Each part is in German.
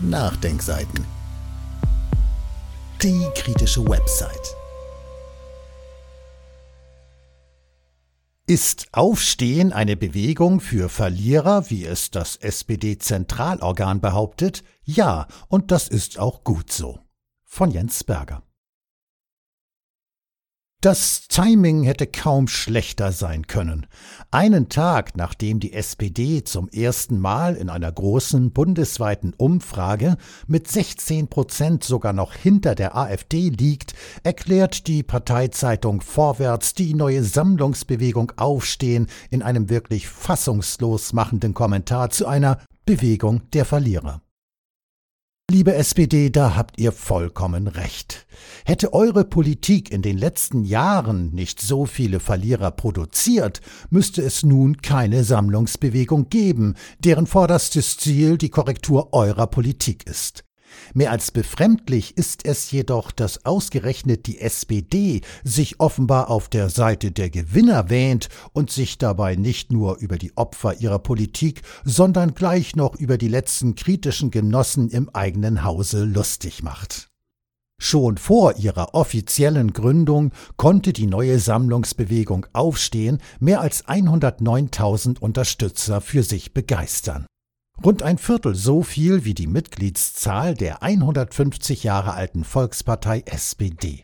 Nachdenkseiten. Die kritische Website. Ist Aufstehen eine Bewegung für Verlierer, wie es das SPD-Zentralorgan behauptet? Ja, und das ist auch gut so. Von Jens Berger. Das Timing hätte kaum schlechter sein können. Einen Tag nachdem die SPD zum ersten Mal in einer großen bundesweiten Umfrage mit 16 Prozent sogar noch hinter der AfD liegt, erklärt die Parteizeitung Vorwärts die neue Sammlungsbewegung Aufstehen in einem wirklich fassungslos machenden Kommentar zu einer Bewegung der Verlierer. Liebe SPD, da habt ihr vollkommen recht. Hätte eure Politik in den letzten Jahren nicht so viele Verlierer produziert, müsste es nun keine Sammlungsbewegung geben, deren vorderstes Ziel die Korrektur eurer Politik ist. Mehr als befremdlich ist es jedoch, dass ausgerechnet die SPD sich offenbar auf der Seite der Gewinner wähnt und sich dabei nicht nur über die Opfer ihrer Politik, sondern gleich noch über die letzten kritischen Genossen im eigenen Hause lustig macht. Schon vor ihrer offiziellen Gründung konnte die neue Sammlungsbewegung Aufstehen mehr als 109.000 Unterstützer für sich begeistern. Rund ein Viertel so viel wie die Mitgliedszahl der 150 Jahre alten Volkspartei SPD.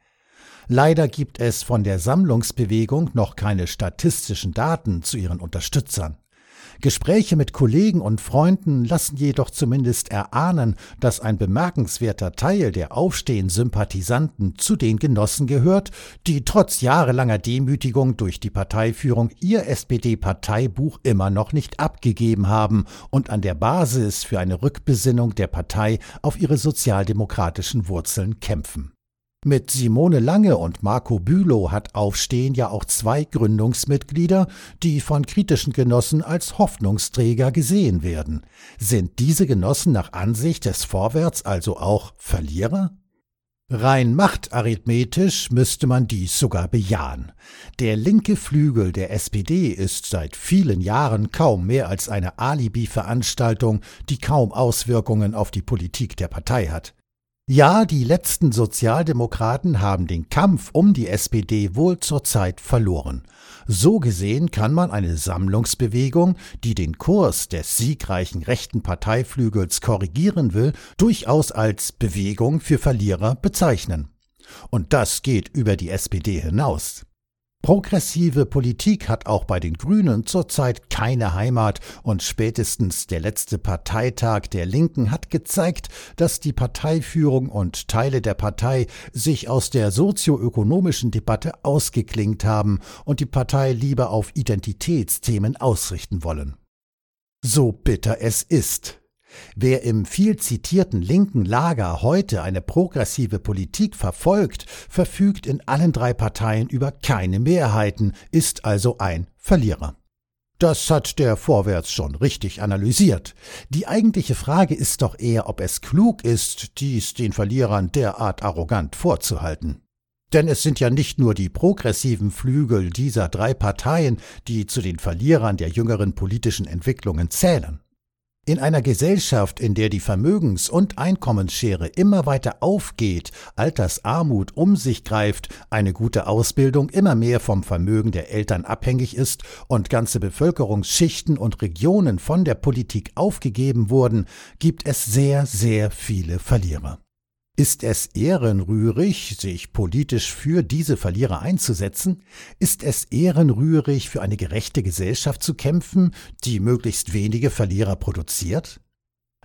Leider gibt es von der Sammlungsbewegung noch keine statistischen Daten zu ihren Unterstützern. Gespräche mit Kollegen und Freunden lassen jedoch zumindest erahnen, dass ein bemerkenswerter Teil der Aufstehen-Sympathisanten zu den Genossen gehört, die trotz jahrelanger Demütigung durch die Parteiführung ihr SPD-Parteibuch immer noch nicht abgegeben haben und an der Basis für eine Rückbesinnung der Partei auf ihre sozialdemokratischen Wurzeln kämpfen. Mit Simone Lange und Marco Bülow hat Aufstehen ja auch zwei Gründungsmitglieder, die von kritischen Genossen als Hoffnungsträger gesehen werden. Sind diese Genossen nach Ansicht des Vorwärts also auch Verlierer? Rein machtarithmetisch müsste man dies sogar bejahen. Der linke Flügel der SPD ist seit vielen Jahren kaum mehr als eine Alibi-Veranstaltung, die kaum Auswirkungen auf die Politik der Partei hat. Ja, die letzten Sozialdemokraten haben den Kampf um die SPD wohl zurzeit verloren. So gesehen kann man eine Sammlungsbewegung, die den Kurs des siegreichen rechten Parteiflügels korrigieren will, durchaus als Bewegung für Verlierer bezeichnen. Und das geht über die SPD hinaus. Progressive Politik hat auch bei den Grünen zurzeit keine Heimat und spätestens der letzte Parteitag der Linken hat gezeigt, dass die Parteiführung und Teile der Partei sich aus der sozioökonomischen Debatte ausgeklingt haben und die Partei lieber auf Identitätsthemen ausrichten wollen. So bitter es ist. Wer im viel zitierten linken Lager heute eine progressive Politik verfolgt, verfügt in allen drei Parteien über keine Mehrheiten, ist also ein Verlierer. Das hat der Vorwärts schon richtig analysiert. Die eigentliche Frage ist doch eher, ob es klug ist, dies den Verlierern derart arrogant vorzuhalten. Denn es sind ja nicht nur die progressiven Flügel dieser drei Parteien, die zu den Verlierern der jüngeren politischen Entwicklungen zählen. In einer Gesellschaft, in der die Vermögens- und Einkommensschere immer weiter aufgeht, Altersarmut um sich greift, eine gute Ausbildung immer mehr vom Vermögen der Eltern abhängig ist und ganze Bevölkerungsschichten und Regionen von der Politik aufgegeben wurden, gibt es sehr, sehr viele Verlierer. Ist es ehrenrührig, sich politisch für diese Verlierer einzusetzen? Ist es ehrenrührig, für eine gerechte Gesellschaft zu kämpfen, die möglichst wenige Verlierer produziert?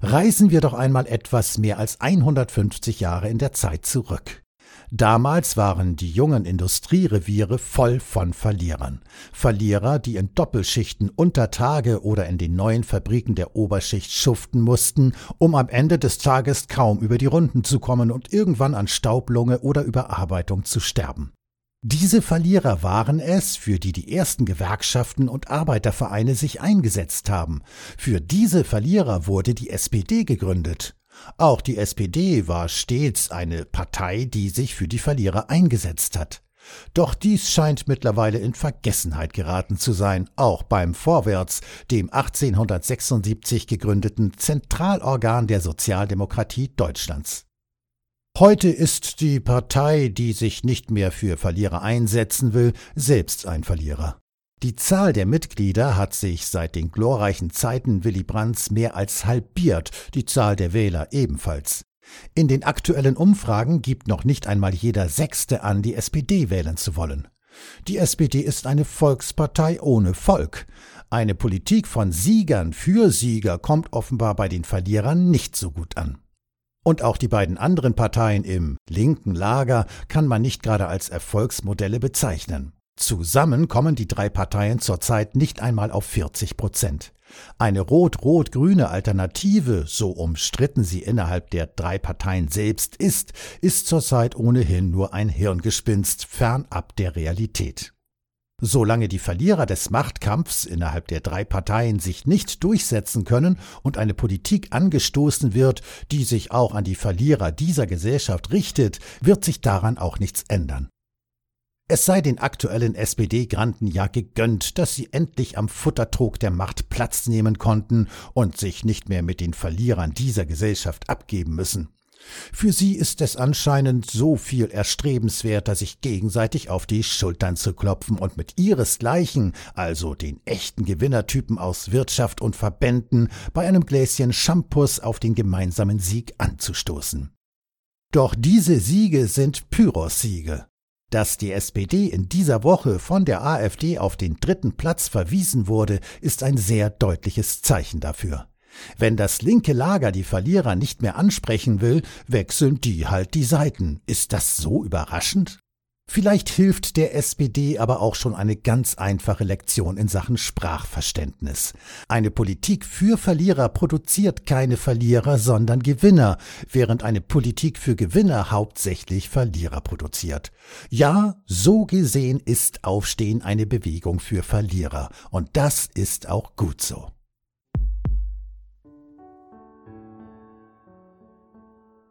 Reisen wir doch einmal etwas mehr als 150 Jahre in der Zeit zurück. Damals waren die jungen Industriereviere voll von Verlierern. Verlierer, die in Doppelschichten unter Tage oder in den neuen Fabriken der Oberschicht schuften mussten, um am Ende des Tages kaum über die Runden zu kommen und irgendwann an Staublunge oder Überarbeitung zu sterben. Diese Verlierer waren es, für die die ersten Gewerkschaften und Arbeitervereine sich eingesetzt haben. Für diese Verlierer wurde die SPD gegründet. Auch die SPD war stets eine Partei, die sich für die Verlierer eingesetzt hat. Doch dies scheint mittlerweile in Vergessenheit geraten zu sein, auch beim Vorwärts, dem 1876 gegründeten Zentralorgan der Sozialdemokratie Deutschlands. Heute ist die Partei, die sich nicht mehr für Verlierer einsetzen will, selbst ein Verlierer. Die Zahl der Mitglieder hat sich seit den glorreichen Zeiten Willy Brandts mehr als halbiert, die Zahl der Wähler ebenfalls. In den aktuellen Umfragen gibt noch nicht einmal jeder Sechste an, die SPD wählen zu wollen. Die SPD ist eine Volkspartei ohne Volk. Eine Politik von Siegern für Sieger kommt offenbar bei den Verlierern nicht so gut an. Und auch die beiden anderen Parteien im linken Lager kann man nicht gerade als Erfolgsmodelle bezeichnen. Zusammen kommen die drei Parteien zurzeit nicht einmal auf 40 Prozent. Eine rot-rot-grüne Alternative, so umstritten sie innerhalb der drei Parteien selbst ist, ist zurzeit ohnehin nur ein Hirngespinst fernab der Realität. Solange die Verlierer des Machtkampfs innerhalb der drei Parteien sich nicht durchsetzen können und eine Politik angestoßen wird, die sich auch an die Verlierer dieser Gesellschaft richtet, wird sich daran auch nichts ändern. Es sei den aktuellen SPD-Granten ja gegönnt, dass sie endlich am Futtertrog der Macht Platz nehmen konnten und sich nicht mehr mit den Verlierern dieser Gesellschaft abgeben müssen. Für sie ist es anscheinend so viel erstrebenswerter, sich gegenseitig auf die Schultern zu klopfen und mit ihresgleichen, also den echten Gewinnertypen aus Wirtschaft und Verbänden, bei einem Gläschen Shampoos auf den gemeinsamen Sieg anzustoßen. Doch diese Siege sind Pyrrhus-Siege. Dass die SPD in dieser Woche von der AfD auf den dritten Platz verwiesen wurde, ist ein sehr deutliches Zeichen dafür. Wenn das linke Lager die Verlierer nicht mehr ansprechen will, wechseln die halt die Seiten. Ist das so überraschend? Vielleicht hilft der SPD aber auch schon eine ganz einfache Lektion in Sachen Sprachverständnis. Eine Politik für Verlierer produziert keine Verlierer, sondern Gewinner, während eine Politik für Gewinner hauptsächlich Verlierer produziert. Ja, so gesehen ist Aufstehen eine Bewegung für Verlierer, und das ist auch gut so.